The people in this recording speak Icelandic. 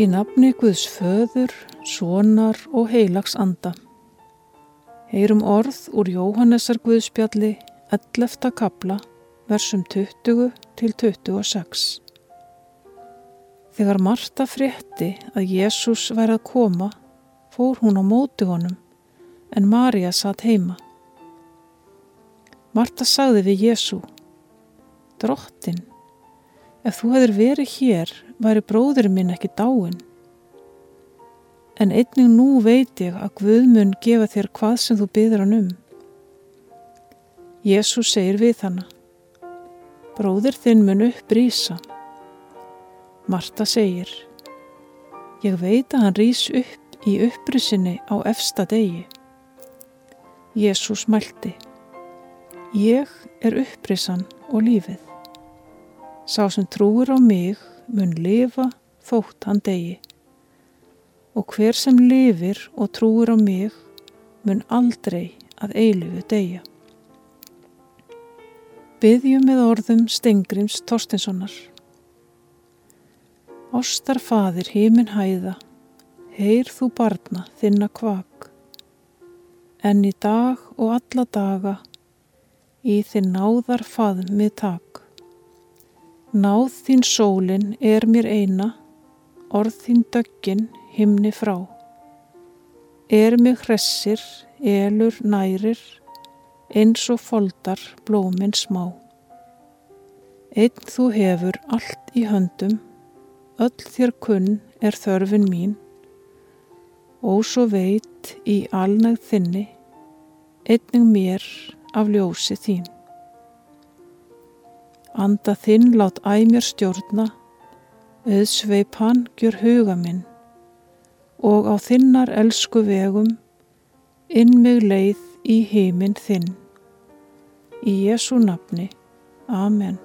Í nafni Guðs föður, sonar og heilags anda. Heyrum orð úr Jóhannesar Guðspjalli 11. kabla, versum 20 til 26. Þegar Marta frétti að Jésús væri að koma, fór hún á móti honum, en Marja satt heima. Marta sagði við Jésú, Drottin, ef þú hefur verið hér, væri bróðurinn minn ekki dáin. En einning nú veit ég að Guð mun gefa þér hvað sem þú byður hann um. Jésu segir við hana, bróður þinn mun upprýsa. Marta segir, ég veit að hann rýs upp í upprysinni á efsta degi. Jésús mælti, ég er upprisan og lífið. Sá sem trúir á mig mun lifa þótt hann degi og hver sem lifir og trúir á mig mun aldrei að eilifu degja. Byðjum með orðum Stengrims Torstinssonar. Óstar fadir hímin hæða, heyr þú barna þinna kvak, en í dag og alla daga í þinn náðar faðum mið tak. Náð þín sólin er mér eina, orð þín döggin himni frá. Er mig hressir, elur nærir, eins og foldar blóminn smá. Einn þú hefur allt í höndum, öll þér kunn er þörfin mín, og svo veit í alnægð þinni, einning mér af ljósi þín. Anda þinn lát æmjör stjórna, auðsveip hann gjör huga minn og á þinnar elsku vegum inn mig leið í heiminn þinn. Í Jésu nafni. Amen.